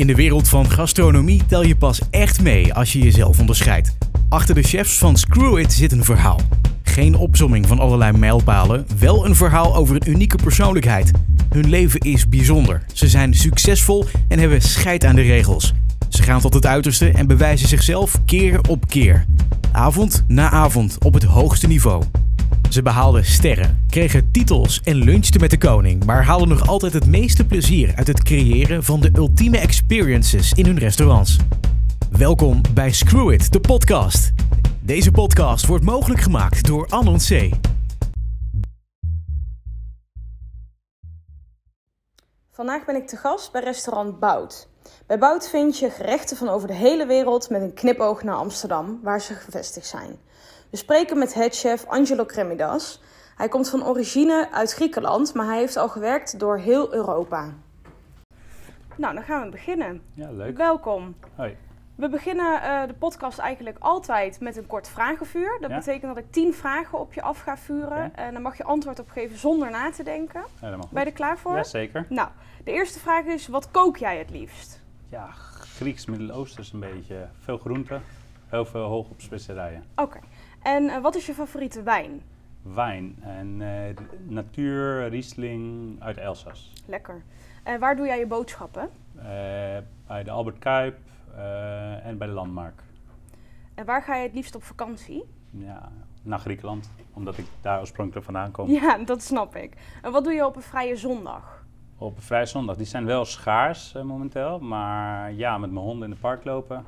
In de wereld van gastronomie tel je pas echt mee als je jezelf onderscheidt. Achter de chefs van Screw It zit een verhaal. Geen opzomming van allerlei mijlpalen, wel een verhaal over een unieke persoonlijkheid. Hun leven is bijzonder. Ze zijn succesvol en hebben scheid aan de regels. Ze gaan tot het uiterste en bewijzen zichzelf keer op keer. Avond na avond op het hoogste niveau. Ze behaalden sterren, kregen titels en lunchten met de koning, maar haalden nog altijd het meeste plezier uit het creëren van de ultieme experiences in hun restaurants. Welkom bij Screw It, de podcast. Deze podcast wordt mogelijk gemaakt door Anon C. Vandaag ben ik te gast bij restaurant Bout. Bij Bout vind je gerechten van over de hele wereld met een knipoog naar Amsterdam, waar ze gevestigd zijn. We spreken met headchef Angelo Kremidas. Hij komt van origine uit Griekenland, maar hij heeft al gewerkt door heel Europa. Nou, dan gaan we beginnen. Ja, leuk. Welkom. Hoi. We beginnen eh, de podcast eigenlijk altijd met een kort vragenvuur. Dat Ja. betekent dat ik tien vragen op je af ga vuren. En dan mag je antwoord op geven zonder na te denken. Helemaal goed. Ben je er klaar voor? Jazeker. Nou, de eerste vraag is: wat kook jij het liefst? Ja, Grieks, Midden-Oosters een beetje. Veel groenten, heel veel hoog op specerijen. Oké. En eh, wat is je favoriete wijn? Wijn en eh, natuur, Riesling uit Elsass. Lekker. En waar doe jij je boodschappen? Eh, bij de Albert Kuip eh, en bij de Landmark. En waar ga je het liefst op vakantie? Ja, naar Griekenland, omdat ik daar oorspronkelijk vandaan kom. Ja, dat snap ik. En wat doe je op een vrije zondag? Op een vrije zondag. Die zijn wel schaars eh, momenteel, maar ja, met mijn honden in het park lopen.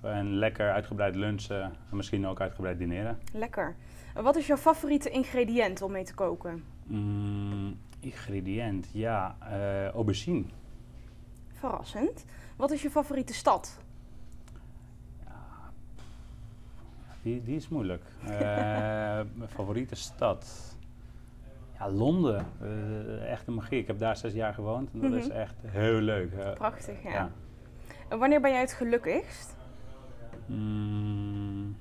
En lekker uitgebreid lunchen en misschien ook uitgebreid dineren. Lekker. Wat is jouw favoriete ingrediënt om mee te koken? Mm, ingrediënt, ja, eh, aubergine. Verrassend. Wat is je favoriete stad? Die, die is moeilijk. Eh, mijn favoriete stad? Ja, Londen. Eh, echt een magie. Ik heb daar zes jaar gewoond en dat is Mhm. echt heel leuk. Prachtig, ja. ja. En wanneer ben jij het gelukkigst? Mm,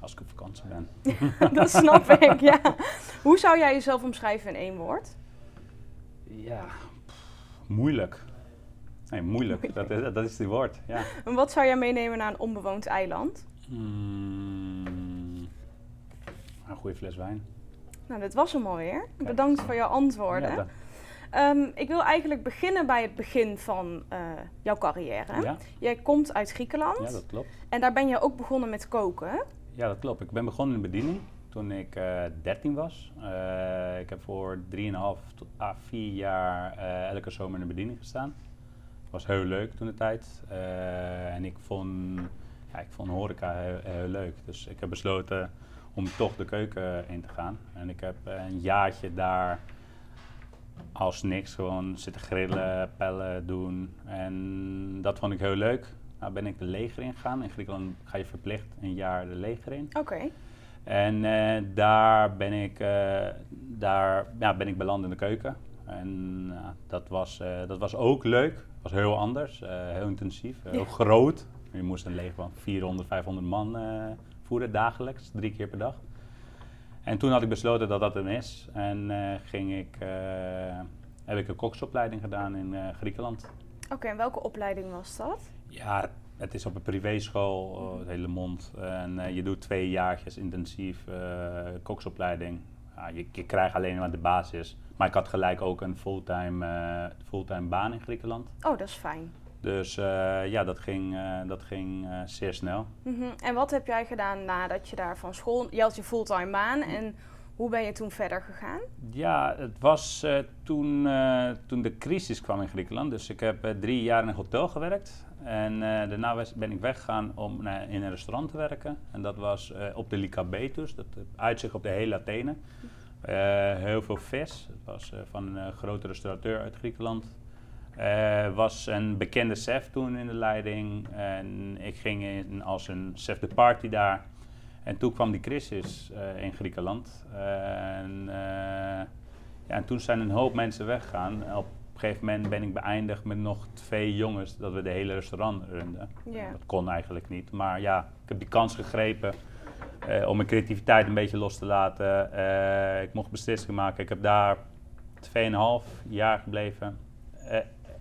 als ik op vakantie ben. dat snap ik, ja. Hoe zou jij jezelf omschrijven in één woord? Ja, pff, moeilijk. Nee, moeilijk. Dat, is, dat is die woord, ja. En wat zou jij meenemen naar een onbewoond eiland? Mm, een goede fles wijn. Nou, dit was hem alweer. Bedankt voor jouw antwoorden. Ja, Ehm, ik wil eigenlijk beginnen bij het begin van eh, jouw carrière. ja, Jij komt uit Griekenland ja, dat klopt. en daar ben je ook begonnen met koken. Ja, dat klopt. Ik ben begonnen in de bediening toen ik eh 13 was. Eh, ik heb voor 3,5 tot ah, 4 jaar eh, elke zomer in de bediening gestaan. Het was heel leuk toen de tijd. Eh, en ik vond, ja, ik vond horeca heel, heel leuk. Dus ik heb besloten om toch de keuken in te gaan. En ik heb eh, een jaartje daar als niks gewoon zitten grillen, pellen, doen. En dat vond ik heel leuk. Nou ben ik de leger ingegaan. In Griekenland ga je verplicht een jaar de leger in. Oké. En eh, daar, ben ik, eh, daar ja, ben ik beland in de keuken. En dat, was, eh, dat was ook leuk. was heel anders, heel intensief, heel Ja. groot. Je moest een leger van 400, 500 man voeren dagelijks, drie keer per dag. En toen had ik besloten dat dat hem is. En eh, ging ik, eh, heb ik een koksopleiding gedaan in eh, Griekenland. Oké, en welke opleiding was dat? Ja, het is op een privéschool, het hele mond. En je doet twee jaartjes intensief koksopleiding. Ja, je, je krijgt alleen maar de basis. Maar ik had gelijk ook een fulltime, fulltime baan in Griekenland. Oh, dat is fijn. Dus eh, ja, dat ging, eh, dat ging eh, zeer snel. Mhm. En wat heb jij gedaan nadat je daar van school... Je had je fulltime baan en hoe ben je toen verder gegaan? Ja, het was toen, toen de crisis kwam in Griekenland. Dus ik heb drie jaar in een hotel gewerkt. En daarna was- ben ik weggegaan om in een restaurant te werken. En dat was op de Lycabetus, dat uitzicht op de hele Athene. Heel veel vis. Het was van een grote restaurateur uit Griekenland. Er was een bekende chef toen in de leiding. En ik ging in als een chef de party daar. En toen kwam die crisis eh, in Griekenland. En, eh, ja, en toen zijn een hoop mensen weggegaan. Op een gegeven moment ben ik beëindigd met nog twee jongens dat we de hele restaurant runden. Dat kon eigenlijk niet. Maar ja, ik heb die kans gegrepen om mijn creativiteit een beetje los te laten. Ik mocht beslissingen maken. Ik heb daar 2,5 jaar gebleven.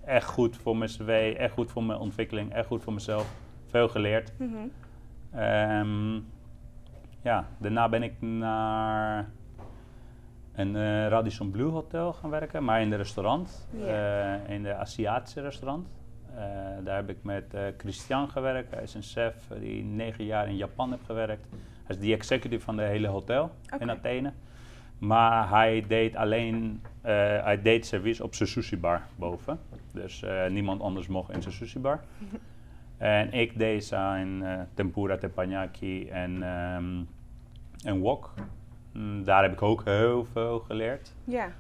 Echt goed voor mijn cv, echt goed voor mijn ontwikkeling, echt goed voor mezelf. Veel geleerd. Mhm. Ehm, ja, daarna ben ik naar een eh, Radisson Blue Hotel gaan werken, maar in de restaurant, eh, in de Aziatische restaurant. Eh, daar heb ik met Christian gewerkt. Hij is een chef die negen jaar in Japan heeft gewerkt. Hij is de executive van de hele hotel in. Athene. Maar hij deed alleen eh, hij deed service op zijn sushi bar boven. Dus eh, niemand anders mocht in zijn sushi bar. en ik deed zijn eh, tempura, teppanyaki en, ehm en wok. Mm, daar heb ik ook heel veel geleerd. Ja.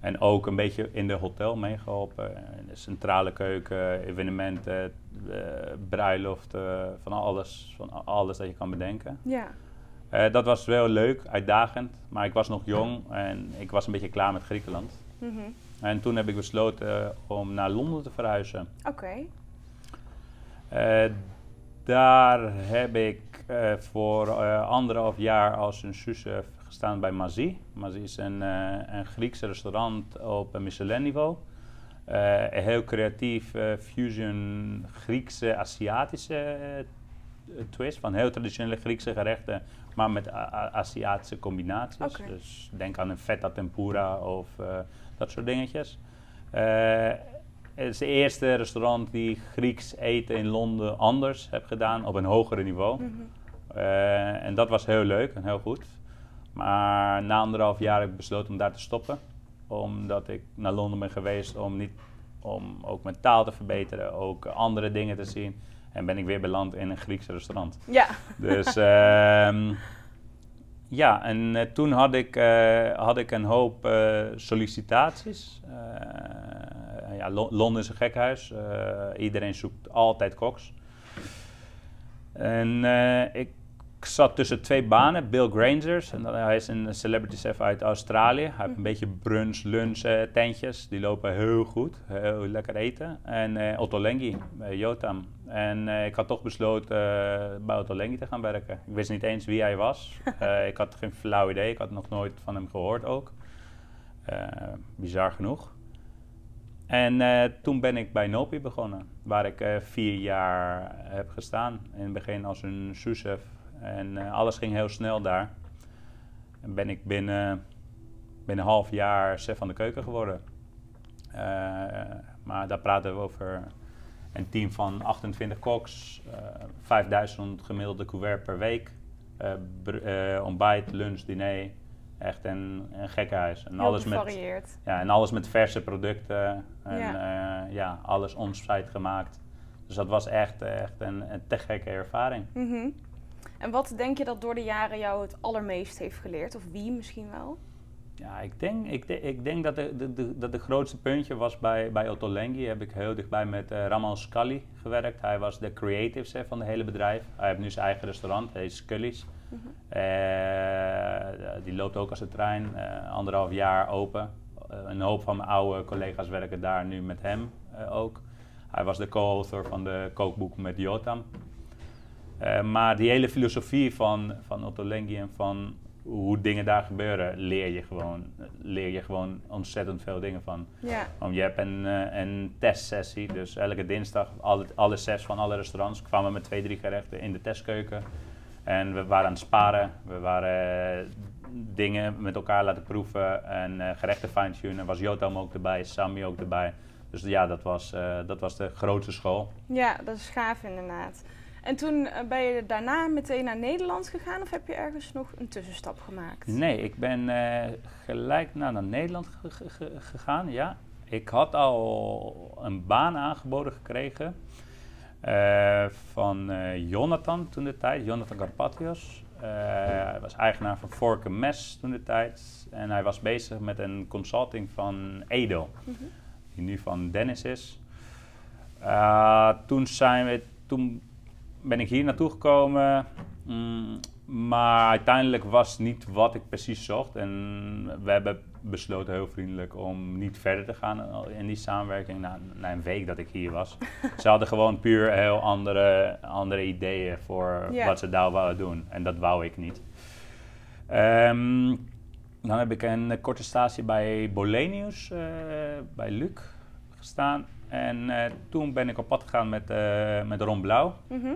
En ook een beetje in de hotel meegeholpen. In de centrale keuken, evenementen, bruiloften, van alles, van alles dat je kan bedenken. Ja. Eh, dat was wel leuk, uitdagend, maar ik was nog jong en ik was een beetje klaar met Griekenland. Mhm. En toen heb ik besloten om naar Londen te verhuizen. Oké. Eh, daar heb ik eh, voor anderhalf jaar als een souschef gestaan bij Mazie. Mazie is een, een Grieks restaurant op een Michelin-niveau. Een heel creatief fusion Griekse, Aziatische eh, twist. Van heel traditionele Griekse gerechten, maar met Aziatische combinaties. Dus denk aan een feta tempura of eh, dat soort dingetjes. Eh, het is het eerste restaurant die Grieks eten in Londen anders heb gedaan op een hogere niveau. Mhm. Eh, en dat was heel leuk en heel goed. Maar na anderhalf jaar heb ik besloten om daar te stoppen. Omdat ik naar Londen ben geweest om, niet, om ook mijn taal te verbeteren, ook andere dingen te zien. En ben ik weer beland in een Grieks restaurant. Ja. Dus ehm, ja, en eh, toen had ik, eh, had ik een hoop eh, sollicitaties. Ja, Lo- Londen is een gekhuis. Iedereen zoekt altijd koks. En ik zat tussen twee banen. Bill Grangers, en dat- hij is een celebrity chef uit Australië. Hij heeft een beetje brunch, lunch eh, tentjes. Die lopen heel goed, heel lekker eten. En eh Otto Lengi bij Jotam. En ik had toch besloten bij Otto Lengi te gaan werken. Ik wist niet eens wie hij was. Ik had geen flauw idee. Ik had nog nooit van hem gehoord ook. Bizar genoeg. En toen ben ik bij Nopi begonnen, waar ik vier jaar heb gestaan. In het begin als een souschef. En eh, alles ging heel snel daar. En ben ik binnen, binnen een half jaar chef van de keuken geworden. Eh, maar daar praten we over een team van 28 koks, eh 5000 gemiddelde couvert per week. eh, eh, ontbijt, lunch, diner. Echt een, een gekkenhuis. En Heel alles met, ja, en alles met verse producten. En Ja. ja, alles onsite gemaakt. Dus dat was echt, echt een, een te gekke ervaring. Mhm. En wat denk je dat door de jaren jou het allermeest heeft geleerd? Of wie misschien wel? Ja, ik denk, ik, de- ik denk dat de, de, de, dat de grootste puntje was bij, bij Otto Lengi. Heb ik heel dichtbij met eh Raman Scully gewerkt. Hij was de creative van het hele bedrijf. Hij heeft nu zijn eigen restaurant, hij is Scully's. Eh, die loopt ook als een trein, eh, anderhalf jaar open. Een hoop van mijn oude collega's werken daar nu met hem ook. Hij was de co-author van de kookboek met Jotam. Eh, maar die hele filosofie van, van Otto Lengi en van hoe dingen daar gebeuren, leer je gewoon, leer je gewoon ontzettend veel dingen van. Ja. Want je hebt een, eh, een testsessie, dus elke dinsdag alle, alle chefs van alle restaurants kwamen met twee, drie gerechten in de testkeuken. En we waren aan het sparen, we waren eh, dingen met elkaar laten proeven en gerechten fine-tunen. Was Jotam ook erbij, Sami ook erbij. Dus ja, dat was, dat was de grootste school. ja, dat is gaaf inderdaad. En toen eh, ben je daarna meteen naar Nederland gegaan of heb je ergens nog een tussenstap gemaakt? Nee, ik ben eh, gelijk naar, naar Nederland ge- ge- ge- gegaan, ja. Ik had al een baan aangeboden gekregen eh, van Jonathan toen de tijd, Jonathan Carpatios. Eh, hij was eigenaar van Vorken Mes toen de tijd. En hij was bezig met een consulting van Edo, Mhm. die nu van Dennis is. Eh, toen, zijn we, toen ben ik hier naartoe gekomen. mm, maar uiteindelijk was niet wat ik precies zocht. En we hebben besloten heel vriendelijk om niet verder te gaan in die samenwerking na, na een week dat ik hier was. ze hadden gewoon puur heel andere, andere ideeën voor wat ze daar wouden doen. En dat wou ik niet. Ehm, dan heb ik een korte stage bij Bolenius, eh, bij Luc gestaan. En eh, toen ben ik op pad gegaan met, eh, met Ron Blauw. Mhm.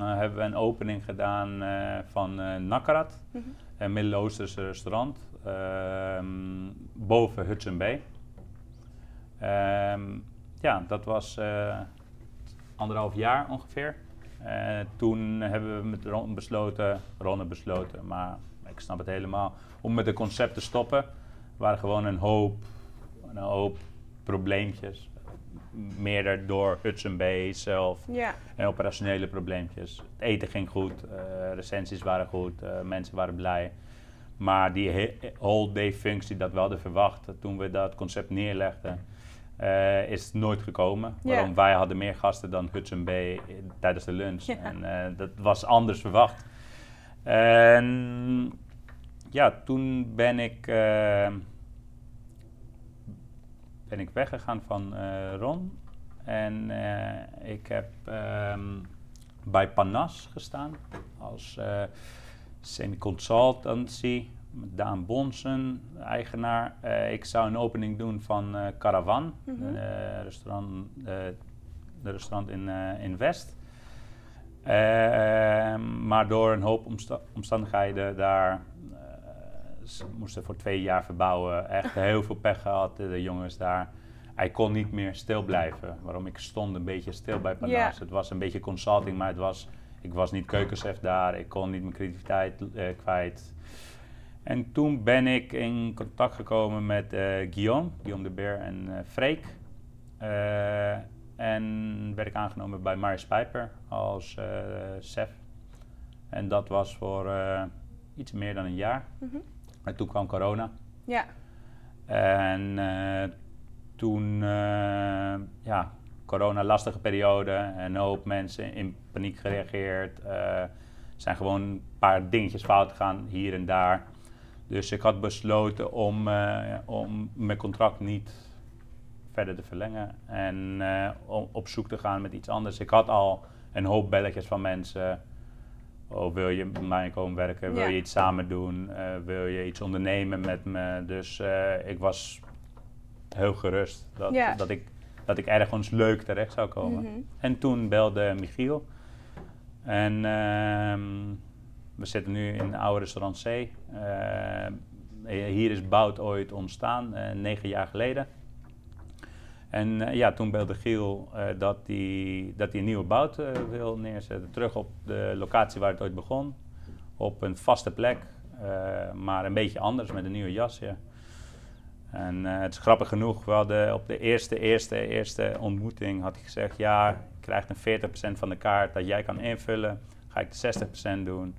Uh, hebben we een opening gedaan uh, van uh, Nakarat, Mhm. een Midden-Oosterse restaurant, ehm, boven Hudson Bay. Ehm, ja, dat was anderhalf jaar ongeveer. toen hebben we met Ron besloten, Ron besloten, maar ik snap het helemaal, om met het concept te stoppen. Er waren gewoon een hoop, een hoop probleempjes meer door Hudson Bay zelf. Ja. En operationele probleempjes. Het eten ging goed, uh, recensies waren goed, uh, mensen waren blij. Maar die whole day functie dat we hadden verwacht toen we dat concept neerlegden, uh, is nooit gekomen. Ja. Waarom wij hadden meer gasten dan Hudson Bay tijdens de lunch. Ja. En dat was anders verwacht. En ja, toen ben ik ben ik weggegaan van uh, Ron. En uh, ik heb um, bij Panas gestaan als uh, semi-consultancy. Met Daan Bonsen, eigenaar. ik zou een opening doen van Caravan, Mhm. een restaurant, de restaurant in, in West. Ehm, maar door een hoop omsta omstandigheden daar ze moesten voor twee jaar verbouwen. Echt heel veel pech gehad, de jongens daar. Hij kon niet meer stil blijven. Waarom ik stond een beetje stil bij Panas. Het was een beetje consulting, maar het was, ik was niet keukenchef daar. Ik kon niet mijn creativiteit eh, kwijt. En toen ben ik in contact gekomen met eh, Guillaume, Guillaume de Beer en eh Freek. En werd ik aangenomen bij Marius Pijper als chef. En dat was voor iets meer dan een jaar. Mhm. En toen kwam corona. Ja. En eh, toen, eh, ja, corona, lastige periode. Een hoop mensen in paniek gereageerd. Eh, zijn gewoon een paar dingetjes fout gegaan hier en daar. Dus ik had besloten om, om mijn contract niet verder te verlengen. En om op zoek te gaan met iets anders. Ik had al een hoop belletjes van mensen. Oh, wil je bij mij komen werken? Wil Ja. je iets samen doen? Eh, wil je iets ondernemen met me? Dus eh, ik was heel gerust dat, Ja. dat, ik, dat ik ergens leuk terecht zou komen. Mhm. En toen belde Michiel. En ehm, we zitten nu in het oude restaurant C. Eh, hier is Bout ooit ontstaan, negen jaar geleden. En eh, ja, toen belde Giel eh, dat hij dat een nieuwe bout eh, wil neerzetten. Terug op de locatie waar het ooit begon. Op een vaste plek, maar een beetje anders met een nieuwe jasje. En het is grappig genoeg, we hadden op de eerste, eerste, eerste ontmoeting had ik gezegd... ja, je krijgt een 40% van de kaart dat jij kan invullen. Ga ik de 60% doen.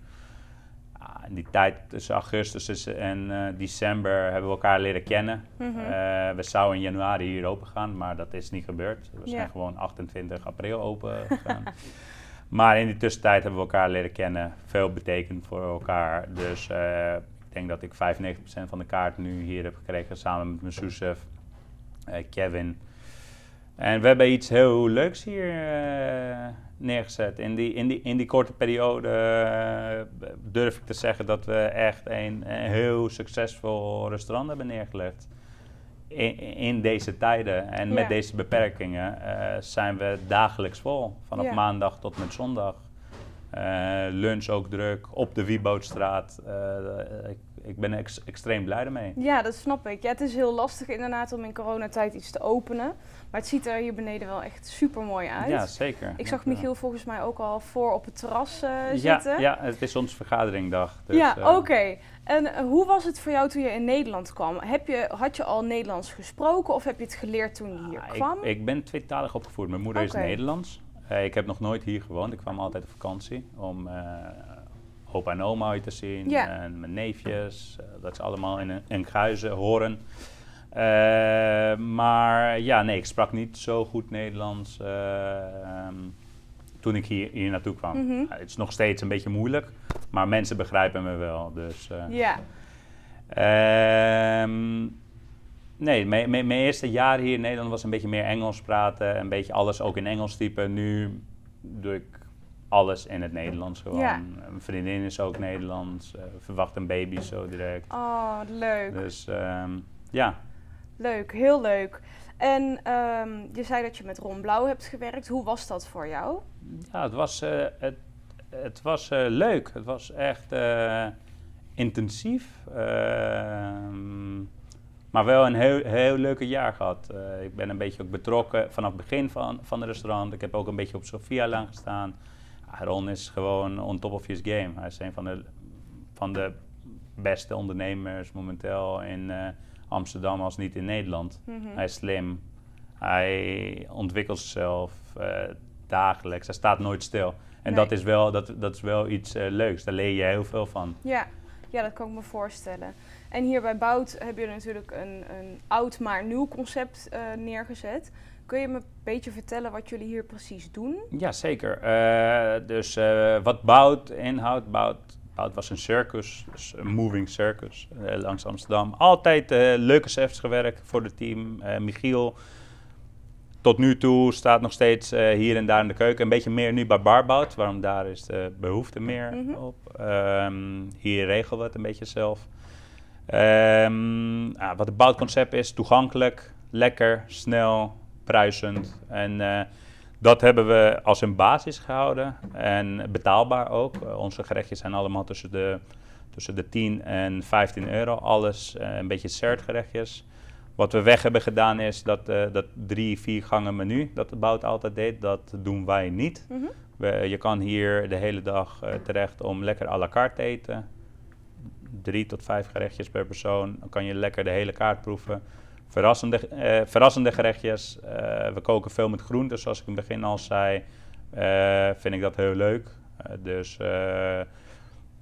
Ah, in die tijd tussen augustus en eh, december hebben we elkaar leren kennen. Mhm. Eh, we zouden in januari hier open gaan, maar dat is niet gebeurd. We zijn gewoon 28 april open gegaan. maar in die tussentijd hebben we elkaar leren kennen. Veel betekend voor elkaar. Dus eh, ik denk dat ik 95% van de kaart nu hier heb gekregen samen met mijn souschef, eh, Kevin. En we hebben iets heel leuks hier eh, neergezet. In die, in, die, in die korte periode eh, durf ik te zeggen dat we echt een, een heel succesvol restaurant hebben neergelegd. In, in deze tijden en Ja. met deze beperkingen eh, zijn we dagelijks vol. Vanaf Ja. maandag tot met zondag. Lunch ook druk, op de Wiebootstraat. Ik, ik ben ex- extreem blij ermee. Ja, dat snap ik. Ja, het is heel lastig inderdaad om in coronatijd iets te openen. Maar het ziet er hier beneden wel echt super mooi uit. Ja, zeker. ik zag. Michiel volgens mij ook al voor op het terras eh, Ja, zitten. ja, het is onze vergaderingdag. Dus, ja, eh, oké. En hoe was het voor jou toen je in Nederland kwam? Heb je, had je al Nederlands gesproken of heb je het geleerd toen je hier Ah, kwam? Ik, ik ben tweetalig opgevoed. Mijn moeder is Nederlands. Eh, ik heb nog nooit hier gewoond. Ik kwam altijd op vakantie om opa en oma uit te zien. Ja. En mijn neefjes. eh, dat ze allemaal in, in Guizen horen. Eh, maar ja, nee, ik sprak niet zo goed Nederlands eh, ehm, toen ik hier, hier naartoe kwam. Mhm. Het is nog steeds een beetje moeilijk, maar mensen begrijpen me wel. Dus, Ja, Ehm, nee, mijn, mijn, mijn eerste jaar hier in Nederland was een beetje meer Engels praten. Een beetje alles ook in Engels typen. Nu doe ik alles in het Nederlands gewoon. Ja. Mijn vriendin is ook Nederlands. eh, verwacht een baby zo direct. oh, leuk. Dus ehm, ja, Leuk, heel leuk. En ehm, je zei dat je met Ron Blauw hebt gewerkt. Hoe was dat voor jou? Ja, het was, eh, het, het was eh, leuk. Het was echt intensief. Ehm, maar wel een heel, heel leuke jaar gehad. Eh, ik ben een beetje ook betrokken vanaf het begin van, van het restaurant. Ik heb ook een beetje op Sofia lang gestaan. Ron is gewoon on top of his game. Hij is een van de, van de beste ondernemers momenteel in eh, Amsterdam als niet in Nederland. Mhm. Hij is slim. Hij ontwikkelt zichzelf eh, dagelijks. Hij staat nooit stil. En Nee. dat, is wel, dat, dat is wel iets eh, leuks. Daar leer je heel veel van. Ja. ja, dat kan ik me voorstellen. En hier bij Bout heb je natuurlijk een, een oud maar nieuw concept neergezet. Kun je me een beetje vertellen wat jullie hier precies doen? Ja, zeker. Eh, dus eh, wat Bout inhoudt, Bout, Bout was een circus, dus een moving circus eh, langs Amsterdam. Altijd leuke chefs gewerkt voor het team. Michiel, tot nu toe staat nog steeds hier en daar in de keuken. Een beetje meer nu bij Barbout, waarom daar is de behoefte meer Mhm. op. Ehm, hier regelen we het een beetje zelf. Ehm, ja, wat het Bout-concept is, toegankelijk, lekker, snel, pruisend. En eh, dat hebben we als een basis gehouden. En betaalbaar ook. Eh, onze gerechtjes zijn allemaal tussen de, tussen de 10 en 15 euro. Alles eh, een beetje sertgerechtjes. Wat we weg hebben gedaan is dat, dat drie, vier gangen menu, dat de Bout altijd deed, dat doen wij niet. Mhm. We, je kan hier de hele dag terecht om lekker à la carte te eten. Drie tot vijf gerechtjes per persoon. Dan kan je lekker de hele kaart proeven. Verrassende, eh, verrassende gerechtjes. Eh, we koken veel met groenten, zoals ik in het begin al zei. Eh, vind ik dat heel leuk. Dus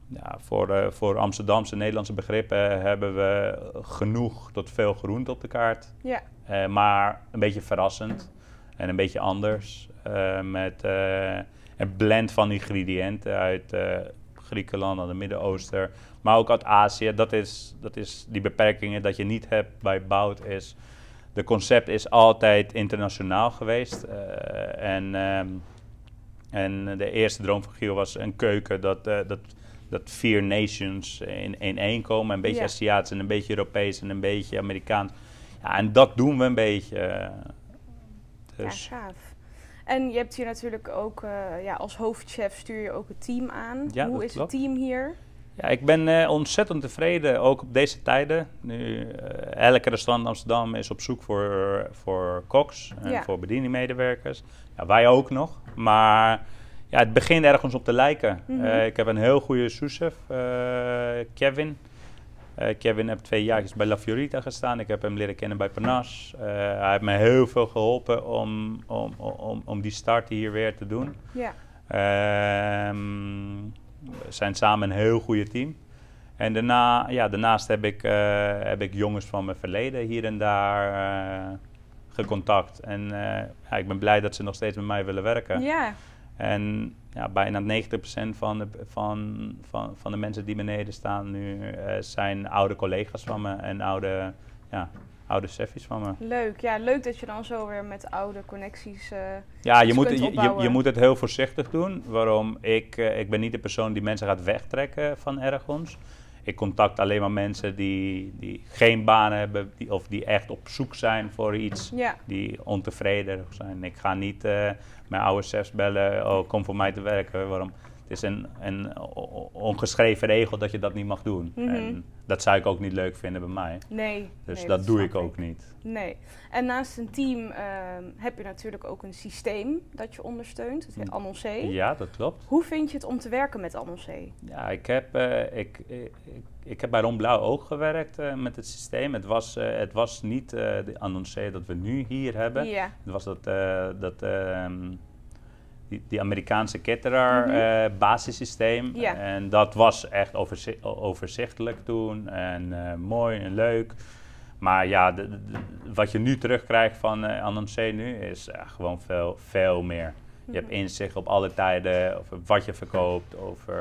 ja, voor, voor Amsterdamse Nederlandse begrippen hebben we genoeg tot veel groente op de kaart. Ja, maar een beetje verrassend en een beetje anders. met een blend van ingrediënten uit Griekenland, uit het Midden-Oosten, maar ook uit Azië. Dat is, dat is die beperkingen dat je niet hebt bij Bout. Is, de concept is altijd internationaal geweest. eh, en, ehm, en de eerste droom van Giel was een keuken dat, eh, dat, dat vier nations in, in één komen. Een beetje. Aziatisch en een beetje Europees en een beetje Amerikaans. Ja, en dat doen we een beetje. Dus ja, gaaf. En je hebt hier natuurlijk ook, eh, ja, als hoofdchef stuur je ook het team aan. Ja, Hoe is klopt. het team hier? ja, ik ben eh, ontzettend tevreden, ook op deze tijden. Nu, eh, elke restaurant in Amsterdam is op zoek voor, voor koks en Ja. voor bedieningmedewerkers. Ja, wij ook nog. Maar ja, het begint ergens op te lijken. Mhm. Ik heb een heel goede souschef, Kevin. Eh, Kevin heeft twee jaar bij La Fiorita gestaan. Ik heb hem leren kennen bij Panas. Eh, hij heeft me heel veel geholpen om, om, om, om die start hier weer te doen. Ja, Ehm, we zijn samen een heel goede team. En daarna, ja, daarnaast heb ik, eh, heb ik jongens van mijn verleden hier en daar gecontact. En ja, ik ben blij dat ze nog steeds met mij willen werken. ja. En ja, bijna 90% van de, van, van, van de mensen die beneden staan nu eh, zijn oude collega's van me en oude, ja, oude van me. leuk. Ja, leuk dat je dan zo weer met oude connecties... eh, Ja, je iets moet, je moet het heel voorzichtig doen. Waarom? Ik, eh, ik ben niet de persoon die mensen gaat wegtrekken van ergens. Ik contact alleen maar mensen die, die geen baan hebben die, of die echt op zoek zijn voor iets. ja, Die ontevreden zijn. Ik ga niet eh, mijn oude chefs bellen, oh kom voor mij te werken. Waarom? Het is een, een ongeschreven regel dat je dat niet mag doen. Mhm. En dat zou ik ook niet leuk vinden bij mij. nee. Dus nee, dat doe ik ook niet. Nee. En naast een team ehm, heb je natuurlijk ook een systeem dat je ondersteunt. Het heet Mm. Annoncé. Ja, dat klopt. Hoe vind je het om te werken met Annoncé? Ja, ik heb, eh, ik, ik, ik heb bij Ron Blauw ook gewerkt eh, met het systeem. Het was, eh, het was niet de annoncé dat we nu hier hebben. Ja. Het was dat, dat ehm, die, die Amerikaanse caterer Mhm. eh, basissysteem. Ja. En dat was echt overzi- overzichtelijk toen en eh, mooi en leuk. Maar ja, de- de- de- wat je nu terugkrijgt van Annoncé nu is gewoon veel, veel meer. Je hebt Mhm. inzicht op alle tijden, over wat je verkoopt, over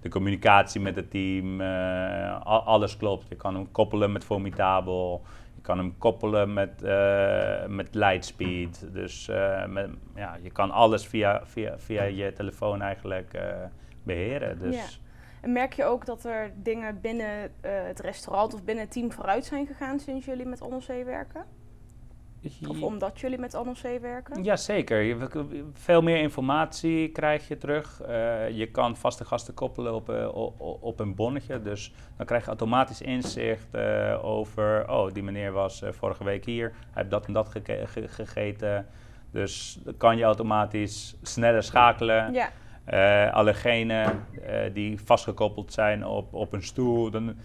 de communicatie met het team. al- alles klopt. Je kan hem koppelen met Formidabel. Kan hem koppelen met, eh, met Lightspeed. Dus eh, met, ja, je kan alles via, via, via je telefoon eigenlijk eh, beheren. Dus. En merk je ook dat er dingen binnen het restaurant of binnen het team vooruit zijn gegaan sinds jullie met Annoncé werken? Of omdat jullie met Annoncé werken? Jazeker. Je- Veel meer informatie krijg je terug. Eh, je kan vaste gasten koppelen op, eh, op een bonnetje. Dus dan krijg je automatisch inzicht eh, over... oh, die meneer was vorige week hier. Hij heeft dat en dat ge- gegeten. Dus dan kan je automatisch sneller schakelen. Ja, allergenen die vastgekoppeld zijn op, op een stoel. Dan,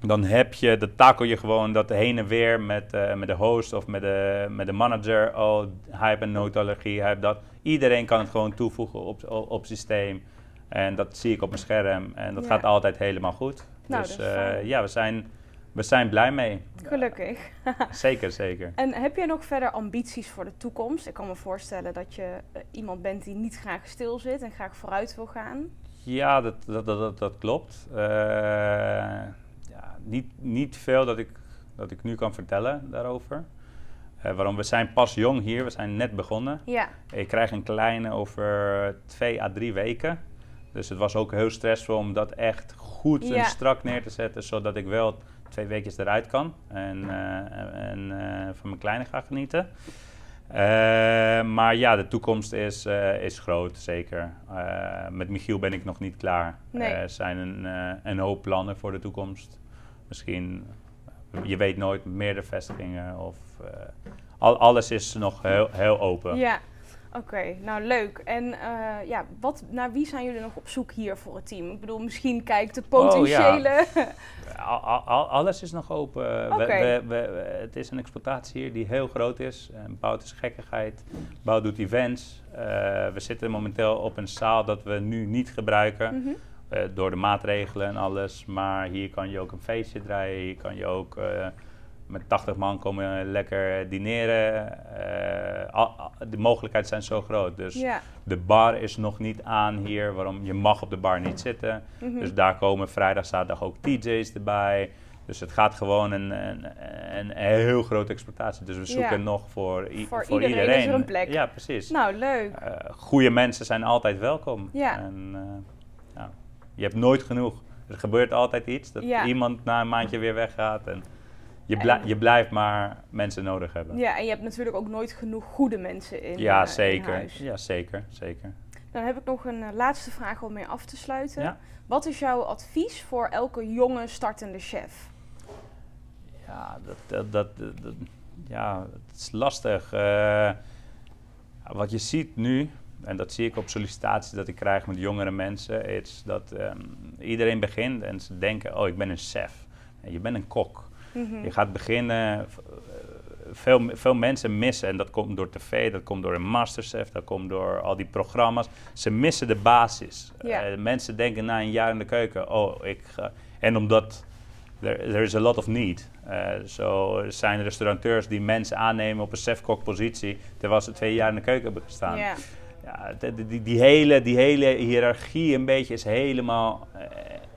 dan heb je, dan takel je gewoon dat heen en weer met, eh, met de host of met de, met de manager. Oh, hij heeft een noodallergie, hij heeft dat. Iedereen kan het gewoon toevoegen op, op, op systeem. En dat zie ik op mijn scherm. En dat Ja. gaat altijd helemaal goed. Nou, dus dat eh, ja, we zijn, we zijn blij mee. gelukkig. Zeker, zeker. En heb jij nog verder ambities voor de toekomst? Ik kan me voorstellen dat je eh, iemand bent die niet graag stil zit en graag vooruit wil gaan. Ja, dat, dat, dat, dat, dat klopt. Ja, niet, niet veel dat ik, dat ik nu kan vertellen daarover. Eh, waarom? We zijn pas jong hier, we zijn net begonnen. Ja, Ik krijg een kleine over twee à drie weken. Dus het was ook heel stressvol om dat echt goed Ja. en strak neer te zetten, zodat ik wel twee weekjes eruit kan en, eh, en eh, van mijn kleine ga genieten. Maar ja, de toekomst is, is groot, zeker. Met Michiel ben ik nog niet klaar. Nee. Er zijn een, een hoop plannen voor de toekomst. Misschien, je weet nooit, meerdere vestigingen of... eh, al, alles is nog heel, heel open. ja. Oké, nou leuk. En eh, ja, wat, naar wie zijn jullie nog op zoek hier voor het team? Ik bedoel, misschien kijkt de potentiële... Al- al- al- alles is nog open. We-. We, we- het is een exploitatie hier die heel groot is. En Bout is gekkigheid. Bout doet events. Eh, we zitten momenteel op een zaal dat we nu niet gebruiken. Mhm. Eh, door de maatregelen en alles. Maar hier kan je ook een feestje draaien. Hier kan je ook eh, met 80 man komen lekker dineren. Eh, al- de mogelijkheden zijn zo groot. Dus Ja. de bar is nog niet aan hier. Waarom? Je mag op de bar niet zitten. Mhm. Dus daar komen vrijdag, zaterdag ook DJ's erbij. Dus het gaat gewoon een, een, een, heel grote exploitatie. Dus we zoeken Ja. nog voor, Voor voor, iedereen iedereen. is er een plek. Ja, precies. Nou, leuk. Goede mensen zijn altijd welkom. Ja. En, ja, je hebt nooit genoeg. Er gebeurt altijd iets. Dat Ja. iemand na een maandje weer weggaat. En je, En- je blijft maar mensen nodig hebben. Ja, en je hebt natuurlijk ook nooit genoeg goede mensen in, Ja, eh, in zeker. huis. Ja, zeker. zeker. Dan heb ik nog een eh, laatste vraag om mee af te sluiten. Ja. Wat is jouw advies voor elke jonge startende chef? Ja, dat, dat, dat, dat- dat- ja, het is lastig. Eh, wat je ziet nu, en dat zie ik op sollicitaties dat ik krijg met jongere mensen, is dat ehm, iedereen begint en ze denken, oh, ik ben een chef. En je bent een kok. Mhm. Je gaat beginnen, eh, veel, veel mensen missen, en dat komt door tv, dat komt door een masterchef, dat komt door al die programma's. Ze missen de basis. Eh, mensen denken na een jaar in de keuken, oh, ik ga... En omdat there, there is a lot of need. Eh, Zo zijn restaurateurs die mensen aannemen op een chef-kok positie, terwijl ze twee jaar in de keuken hebben gestaan. Ja, die, die, hele, die hele hiërarchie een beetje is helemaal, eh,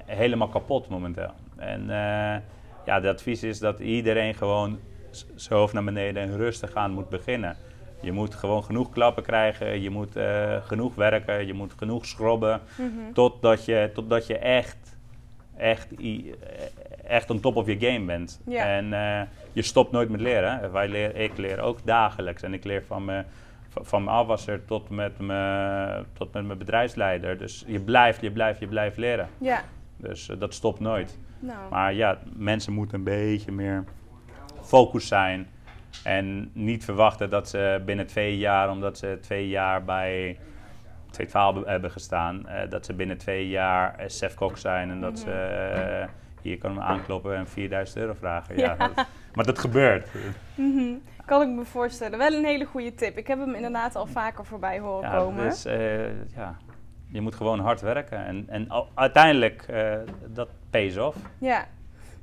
helemaal kapot momenteel. En eh, ja, het advies is dat iedereen gewoon zijn hoofd naar beneden en rustig aan moet beginnen. Je moet gewoon genoeg klappen krijgen, je moet eh, genoeg werken, je moet genoeg schrobben, Mhm. totdat je, totdat je echt, echt, echt on top of je game bent. En je stopt nooit met leren. Wij leer, ik leer ook dagelijks en ik leer van mijn van- mijn afwasser tot met mijn, tot met mijn bedrijfsleider. Dus je blijft, je blijft, je blijft leren. Ja, Dus eh, dat stopt nooit. nou. Maar ja, mensen moeten een beetje meer focus zijn. En niet verwachten dat ze binnen twee jaar, omdat ze twee jaar bij 212 hebben gestaan, eh, dat ze binnen twee jaar eh, chef-kok zijn en dat ze hier kunnen aankloppen en 4000 euro vragen. Ja. Ja. dat- maar dat gebeurt. Mhm. Kan ik me voorstellen. Wel een hele goede tip. Ik heb hem inderdaad al vaker voorbij horen Ja, komen. dus, eh, ja, je moet gewoon hard werken. En, en uiteindelijk, eh, dat pays off. Ja.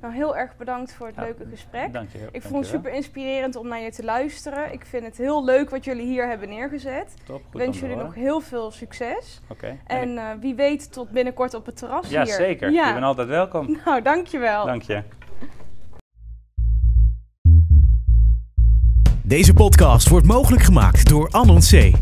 Nou, heel erg bedankt voor het Ja, leuke gesprek. Dank je. Ik vond het super inspirerend om naar je te luisteren. Ik vind het heel leuk wat jullie hier hebben neergezet. Top, Ik goed wens jullie nog heel veel succes. Oké. En En ik- eh, wie weet tot binnenkort op het terras ja, hier. zeker. Ja. Je bent altijd welkom. Nou, dankjewel. Dank je. Deze podcast wordt mogelijk gemaakt door Anon C.